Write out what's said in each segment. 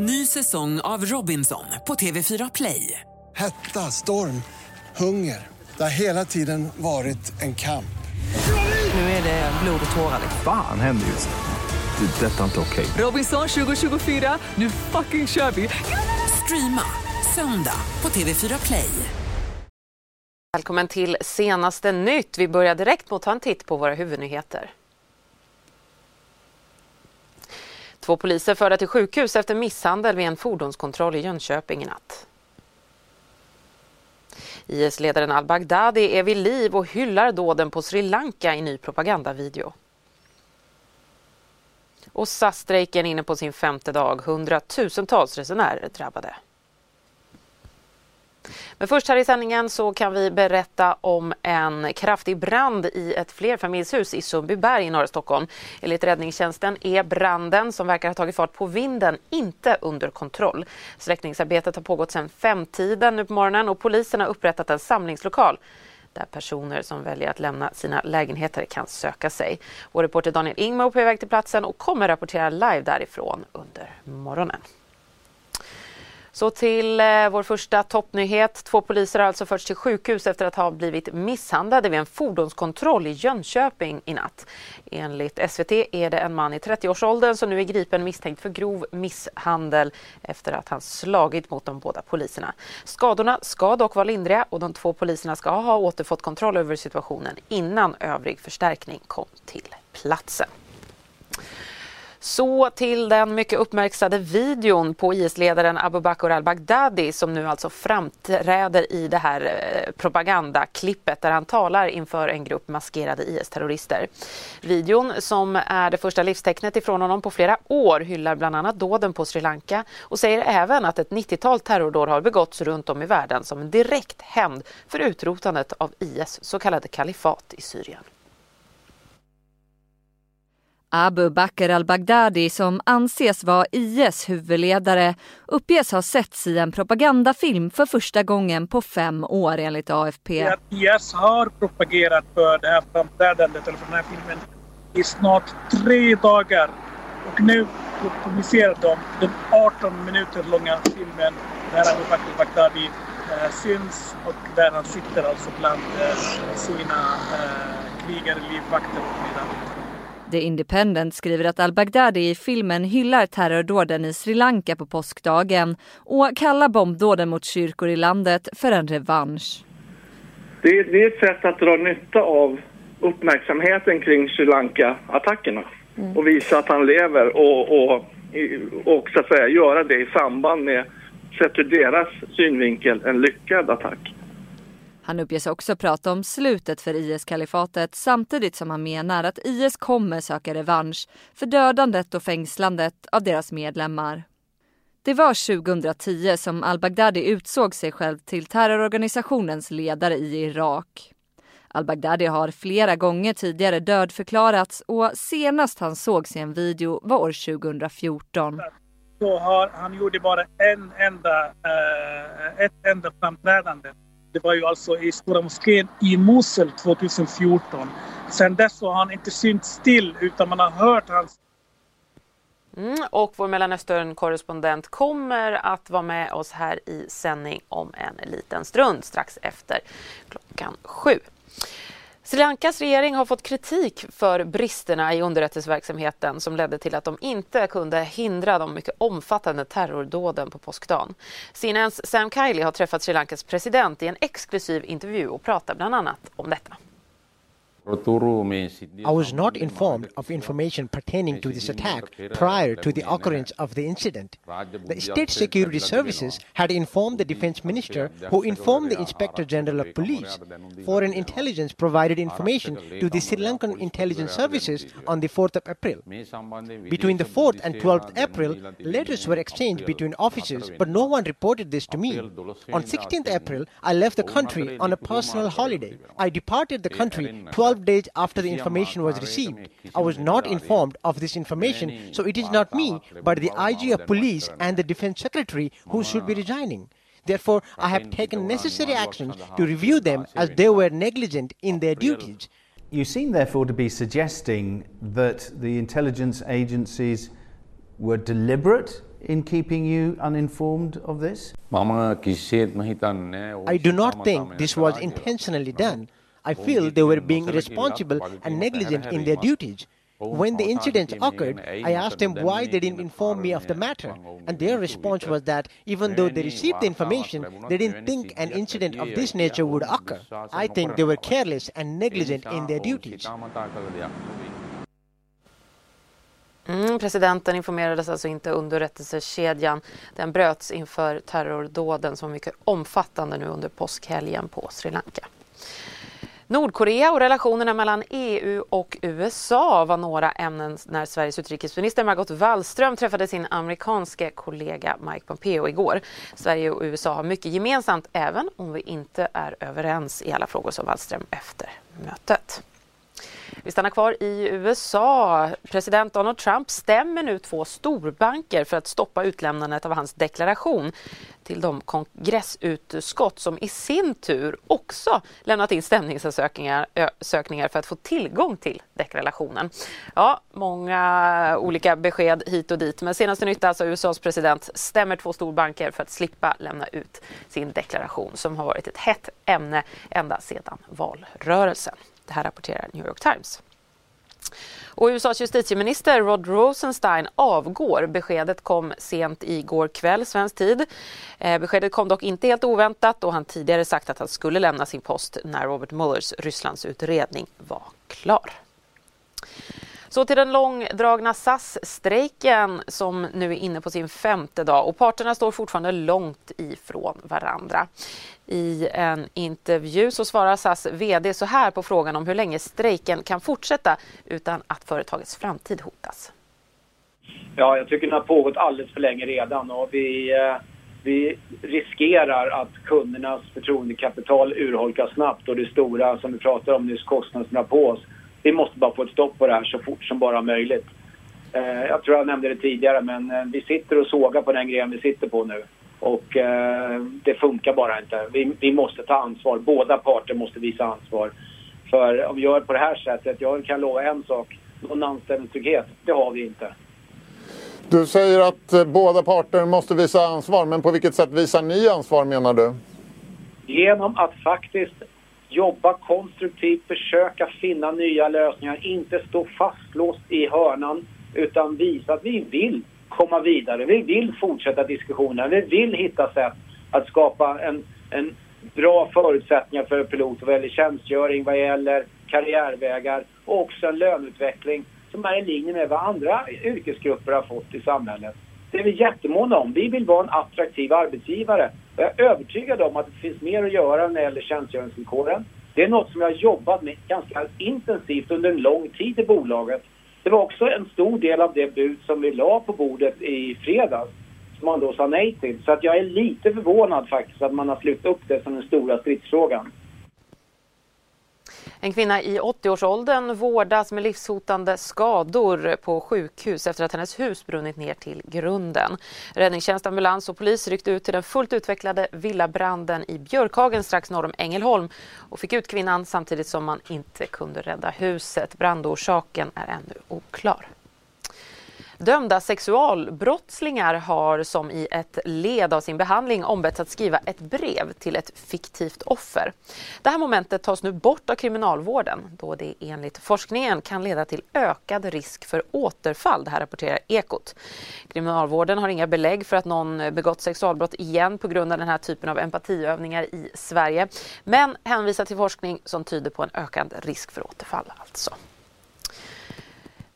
Ny säsong av Robinson på TV4 Play. Hetta, storm, hunger. Det har hela tiden varit en kamp. Nu är det blod och tårar. Fan händer just nu. Det. är Detta är inte okej. Robinson 2024, nu fucking kör vi! Streama söndag på TV4 Play. Välkommen till senaste nytt. Vi börjar direkt med att ta en titt på våra huvudnyheter. Två poliser förda till sjukhus efter misshandel vid en fordonskontroll i Jönköping i natt. IS-ledaren al-Baghdadi är vid liv och hyllar dåden på Sri Lanka i ny propagandavideo. Och SAS-strejken inne på sin femte dag. Hundratusentals resenärer drabbade. Men först här i sändningen så kan vi berätta om en kraftig brand i ett flerfamiljshus i Sundbyberg i norra Stockholm. Enligt räddningstjänsten är branden som verkar ha tagit fart på vinden inte under kontroll. Släckningsarbetet har pågått sedan femtiden nu på morgonen och polisen har upprättat en samlingslokal där personer som väljer att lämna sina lägenheter kan söka sig. Vår reporter Daniel Ingmo är på väg till platsen och kommer rapportera live därifrån under morgonen. Så till eh, vår första toppnyhet. Två poliser har alltså förts till sjukhus efter att ha blivit misshandlade vid en fordonskontroll i Jönköping i natt. Enligt SVT är det en man i 30-årsåldern som nu är gripen misstänkt för grov misshandel efter att han slagit mot de båda poliserna. Skadorna ska dock vara lindriga och de två poliserna ska ha återfått kontroll över situationen innan övrig förstärkning kom till platsen. Så till den mycket uppmärksammade videon på IS-ledaren Abu Bakr al-Baghdadi som nu alltså framträder i det här eh, propagandaklippet där han talar inför en grupp maskerade IS-terrorister. Videon som är det första livstecknet ifrån honom på flera år hyllar bland annat dåden på Sri Lanka och säger även att ett 90-tal terrordåd har begåtts runt om i världen som en direkt hämnd för utrotandet av IS så kallade kalifat i Syrien. Abu Bakr al-Baghdadi som anses vara IS huvudledare uppges ha setts i en propagandafilm för första gången på fem år enligt AFP. IS har propagerat för det här framträdandet eller för den här filmen i snart tre dagar. Och nu publicerar de den 18 minuter långa filmen där Abu Bakr al-Baghdadi eh, syns och där han sitter alltså bland eh, sina eh, krigare, livvakter och medarbetare. The Independent skriver att al-Baghdadi i filmen hyllar terrordåden i Sri Lanka på påskdagen och kallar bombdåden mot kyrkor i landet för en revansch. Det är, det är ett sätt att dra nytta av uppmärksamheten kring Sri Lanka-attackerna mm. och visa att han lever och, och, och så att säga göra det i samband med, sett ur deras synvinkel, en lyckad attack. Han uppges också prata om slutet för IS-kalifatet samtidigt som han menar att IS kommer söka revansch för dödandet och fängslandet av deras medlemmar. Det var 2010 som al-Baghdadi utsåg sig själv till terrororganisationens ledare i Irak. Al-Baghdadi har flera gånger tidigare dödförklarats och senast han sågs i en video var år 2014. Så har, han gjorde bara en enda, eh, ett enda framträdande det var ju alltså i Stora moskén i Mosul 2014. Sen dess så har han inte synts still utan man har hört hans Mm, och vår Mellanöstern-korrespondent kommer att vara med oss här i sändning om en liten stund strax efter klockan sju. Sri Lankas regering har fått kritik för bristerna i underrättelseverksamheten som ledde till att de inte kunde hindra de mycket omfattande terrordåden på påskdagen. CNNs Sam Kiley har träffat Sri Lankas president i en exklusiv intervju och pratar bland annat om detta. I was not informed of information pertaining to this attack prior to the occurrence of the incident. The State Security Services had informed the Defense Minister, who informed the Inspector General of Police. Foreign intelligence provided information to the Sri Lankan intelligence services on the 4th of April. Between the 4th and 12th April, letters were exchanged between officers, but no one reported this to me. On 16th April, I left the country on a personal holiday. I departed the country 12 12 days after the information was received. I was not informed of this information, so it is not me, but the IG of police and the defense secretary who should be resigning. Therefore, I have taken necessary actions to review them as they were negligent in their duties. You seem, therefore, to be suggesting that the intelligence agencies were deliberate in keeping you uninformed of this? I do not think this was intentionally done. I feel they were being irresponsible and negligent in their duties. When the incident occurred, I asked them why they didn't inform me of the matter, and their response was that even though they received the information, they didn't think an incident of this nature would occur. I think they were careless and negligent in their duties. Mm, presidenten informerades alltså inte underrättelsekedjan. Den bröts inför terrordåden som var mycket omfattande nu under påskhelgen på Sri Lanka. Nordkorea och relationerna mellan EU och USA var några ämnen när Sveriges utrikesminister Margot Wallström träffade sin amerikanske kollega Mike Pompeo igår. Sverige och USA har mycket gemensamt även om vi inte är överens i alla frågor, sa Wallström efter mötet. Vi stannar kvar i USA. President Donald Trump stämmer nu två storbanker för att stoppa utlämnandet av hans deklaration till de kongressutskott som i sin tur också lämnat in stämningsansökningar för att få tillgång till deklarationen. Ja, många olika besked hit och dit, men senaste nytt alltså USAs president stämmer två storbanker för att slippa lämna ut sin deklaration som har varit ett hett ämne ända sedan valrörelsen. Det här rapporterar New York Times. Och USAs justitieminister Rod Rosenstein avgår. Beskedet kom sent igår kväll, svensk tid. Eh, beskedet kom dock inte helt oväntat och han tidigare sagt att han skulle lämna sin post när Robert Muellers Rysslandsutredning var klar. Så till den långdragna SAS-strejken som nu är inne på sin femte dag och parterna står fortfarande långt ifrån varandra. I en intervju så svarar SAS VD så här på frågan om hur länge strejken kan fortsätta utan att företagets framtid hotas. Ja, jag tycker den har pågått alldeles för länge redan och vi, eh, vi riskerar att kundernas förtroendekapital urholkas snabbt och det stora som vi pratade om nyss, kostnaderna på oss vi måste bara få ett stopp på det här så fort som bara möjligt. Eh, jag tror jag nämnde det tidigare, men eh, vi sitter och sågar på den grejen vi sitter på nu. Och eh, det funkar bara inte. Vi, vi, måste ta ansvar. Båda parter måste visa ansvar. För om vi gör på det här sättet, jag kan lova en sak. Någon anställningstrygghet, det har vi inte. Du säger att eh, båda parter måste visa ansvar, men på vilket sätt visar ni ansvar menar du? Genom att faktiskt jobba konstruktivt, försöka finna nya lösningar, inte stå fastlåst i hörnan utan visa att vi vill komma vidare. Vi vill fortsätta diskussionen. Vi vill hitta sätt att skapa en, en bra förutsättningar för piloter vad gäller tjänstgöring, vad gäller karriärvägar och också en löneutveckling som är i linje med vad andra yrkesgrupper har fått i samhället. Det är vi jättemåna om. Vi vill vara en attraktiv arbetsgivare. Och jag är övertygad om att det finns mer att göra när det gäller tjänstgöringsvillkoren. Det är något som jag har jobbat med ganska intensivt under en lång tid i bolaget. Det var också en stor del av det bud som vi la på bordet i fredags som man då sa nej till. Så att jag är lite förvånad faktiskt att man har slutat upp det som den stora stridsfrågan. En kvinna i 80-årsåldern vårdas med livshotande skador på sjukhus efter att hennes hus brunnit ner till grunden. Räddningstjänst, ambulans och polis ryckte ut till den fullt utvecklade villabranden i Björkhagen strax norr om Ängelholm och fick ut kvinnan samtidigt som man inte kunde rädda huset. Brandorsaken är ännu oklar. Dömda sexualbrottslingar har som i ett led av sin behandling ombetts att skriva ett brev till ett fiktivt offer. Det här momentet tas nu bort av kriminalvården då det enligt forskningen kan leda till ökad risk för återfall. Det här rapporterar Ekot. Kriminalvården har inga belägg för att någon begått sexualbrott igen på grund av den här typen av empatiövningar i Sverige men hänvisar till forskning som tyder på en ökad risk för återfall alltså.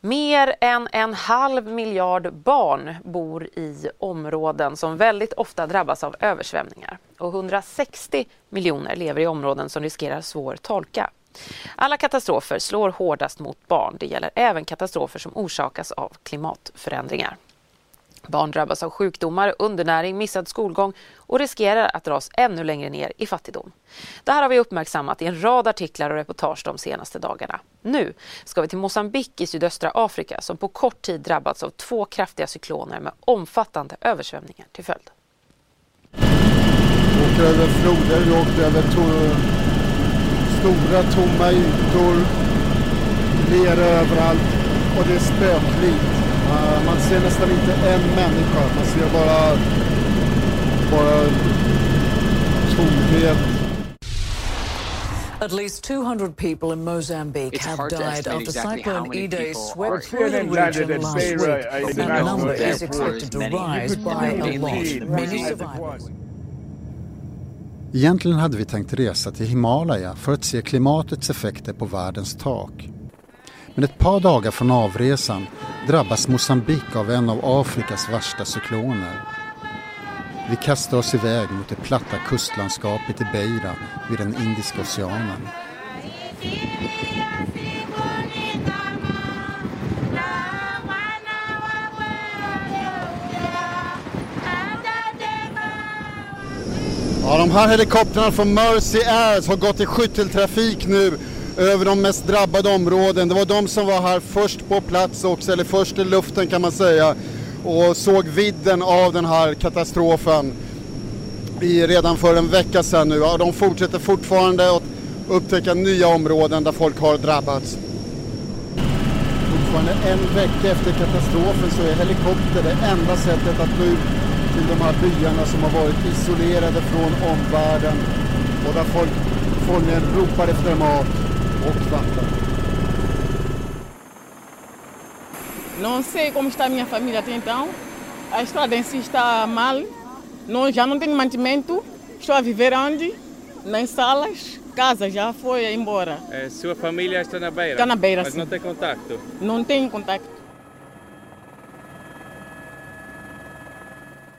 Mer än en halv miljard barn bor i områden som väldigt ofta drabbas av översvämningar och 160 miljoner lever i områden som riskerar svår torka. Alla katastrofer slår hårdast mot barn. Det gäller även katastrofer som orsakas av klimatförändringar. Barn drabbas av sjukdomar, undernäring, missad skolgång och riskerar att dras ännu längre ner i fattigdom. Det här har vi uppmärksammat i en rad artiklar och reportage de senaste dagarna. Nu ska vi till Mosambik i sydöstra Afrika som på kort tid drabbats av två kraftiga cykloner med omfattande översvämningar till följd. Vi åker över floder, vi åker över to stora tomma ytor, ler överallt och det är spöklikt. Man, man ser nästan inte en människa. Man ser bara, bara tomhet. At least 200 people in Mozambique It's have died after exactly Cyclone Idai swept through the region last week. Did not number is expected to rise by a lot. Many. survivors. Egentligen hade vi tänkt resa till Himalaya för att se klimatets effekter på världens tak. Men ett par dagar från avresan drabbas Mosambik av en av Afrikas värsta cykloner. Vi kastar oss iväg mot det platta kustlandskapet i Beira vid den Indiska oceanen. Ja, de här helikoptrarna från Mercy Airs har gått i skytteltrafik nu över de mest drabbade områden. Det var de som var här först på plats också, eller först i luften kan man säga, och såg vidden av den här katastrofen i, redan för en vecka sedan nu. och de fortsätter fortfarande att upptäcka nya områden där folk har drabbats. Fortfarande en vecka efter katastrofen så är helikopter det enda sättet att nå ut till de här byarna som har varit isolerade från omvärlden och där folk formligen ropar efter mat. Não sei como está a minha família até então. A estrada em si está mal. Não, já não tenho mantimento. Estou a viver onde? Nas salas. Casa já foi embora. Eh, sua família está na beira? Está na beira, Mas sim. não tem contacto? Não tenho contato.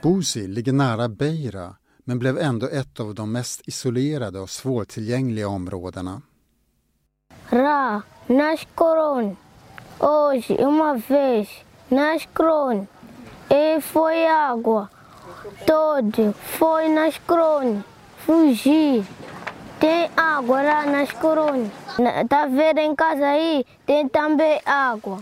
Buzi ligger nära Beira men blev ändå ett av de mest isolerade och svårtillgängliga områdena. Ra, nascoron. Hoje, uma vez, nascoron. E foi água. Todo foi nascoron. Fugi. Tem água lá nas coronas. Tá vendo em casa aí? Tem também água.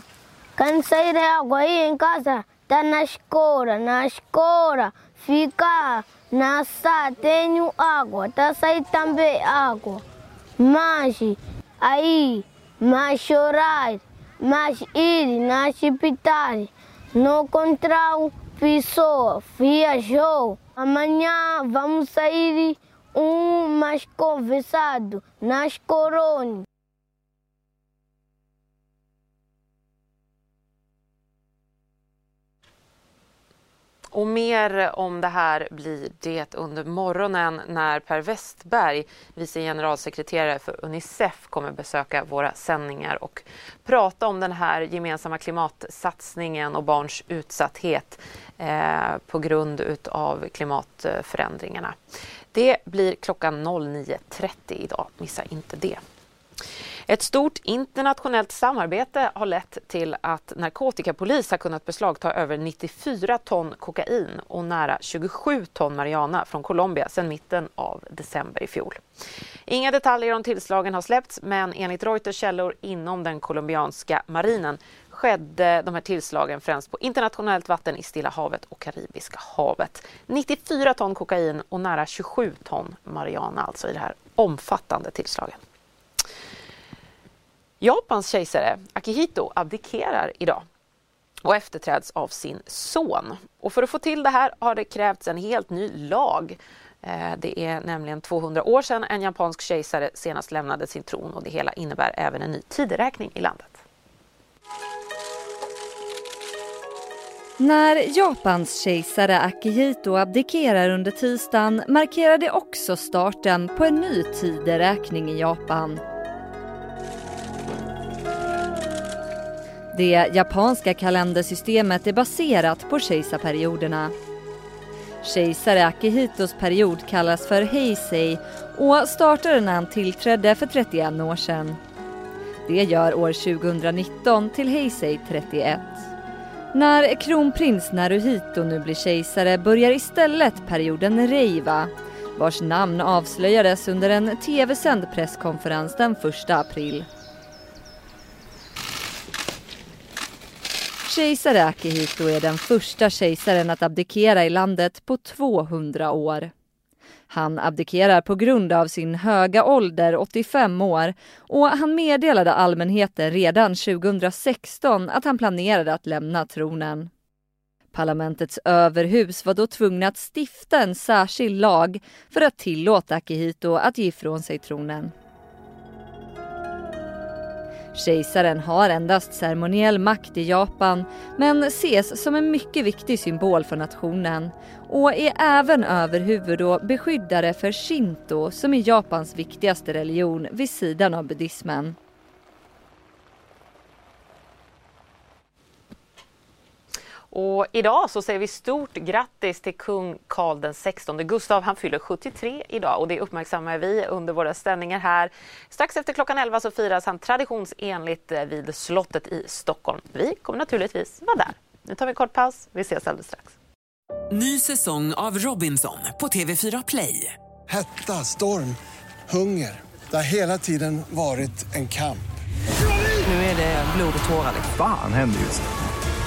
Quando sair água aí em casa, tá na escora, na escora. Fica na sala, tenho água. Tá saindo também água. Mas aí, mas chorar, mas ir na hospital. Não encontrar pessoa, viajou. Amanhã vamos sair um mais conversado nas coronas. Och mer om det här blir det under morgonen när Per Westberg, vice generalsekreterare för Unicef, kommer besöka våra sändningar och prata om den här gemensamma klimatsatsningen och barns utsatthet eh, på grund av klimatförändringarna. Det blir klockan 09.30 idag, missa inte det. Ett stort internationellt samarbete har lett till att narkotikapolis har kunnat beslagta över 94 ton kokain och nära 27 ton marijuana från Colombia sedan mitten av december i fjol. Inga detaljer om tillslagen har släppts men enligt Reuters källor inom den colombianska marinen skedde de här tillslagen främst på internationellt vatten i Stilla havet och Karibiska havet. 94 ton kokain och nära 27 ton marijuana alltså i det här omfattande tillslagen. Japans kejsare Akihito abdikerar idag och efterträds av sin son. Och för att få till det här har det krävts en helt ny lag. Eh, det är nämligen 200 år sedan en japansk kejsare senast lämnade sin tron och det hela innebär även en ny tideräkning i landet. När Japans kejsare Akihito abdikerar under tisdagen markerar det också starten på en ny tideräkning i Japan. Det japanska kalendersystemet är baserat på kejsarperioderna. Kejsare Akihitos period kallas för Heisei och startade när han tillträdde för 31 år sedan. Det gör år 2019 till Heisei 31. När kronprins Naruhito nu blir kejsare börjar istället perioden Reiwa vars namn avslöjades under en tv-sänd presskonferens den 1 april. Kejsare Akihito är den första kejsaren att abdikera i landet på 200 år. Han abdikerar på grund av sin höga ålder, 85 år, och han meddelade allmänheten redan 2016 att han planerade att lämna tronen. Parlamentets överhus var då tvungna att stifta en särskild lag för att tillåta Akihito att ge ifrån sig tronen. Kejsaren har endast ceremoniell makt i Japan men ses som en mycket viktig symbol för nationen och är även överhuvud och beskyddare för shinto som är Japans viktigaste religion vid sidan av buddhismen. Och idag så säger vi stort grattis till kung Carl XVI Gustav. Han fyller 73 idag och det uppmärksammar vi under våra ställningar här. Strax efter klockan 11 så firas han traditionsenligt eh, vid slottet i Stockholm. Vi kommer naturligtvis vara där. Nu tar vi en kort paus. Vi ses alldeles strax. Ny säsong av Robinson på TV4 Play. Hetta, storm, hunger. Det har hela tiden varit en kamp. Nu är det blod och tårar. Fan händer just nu.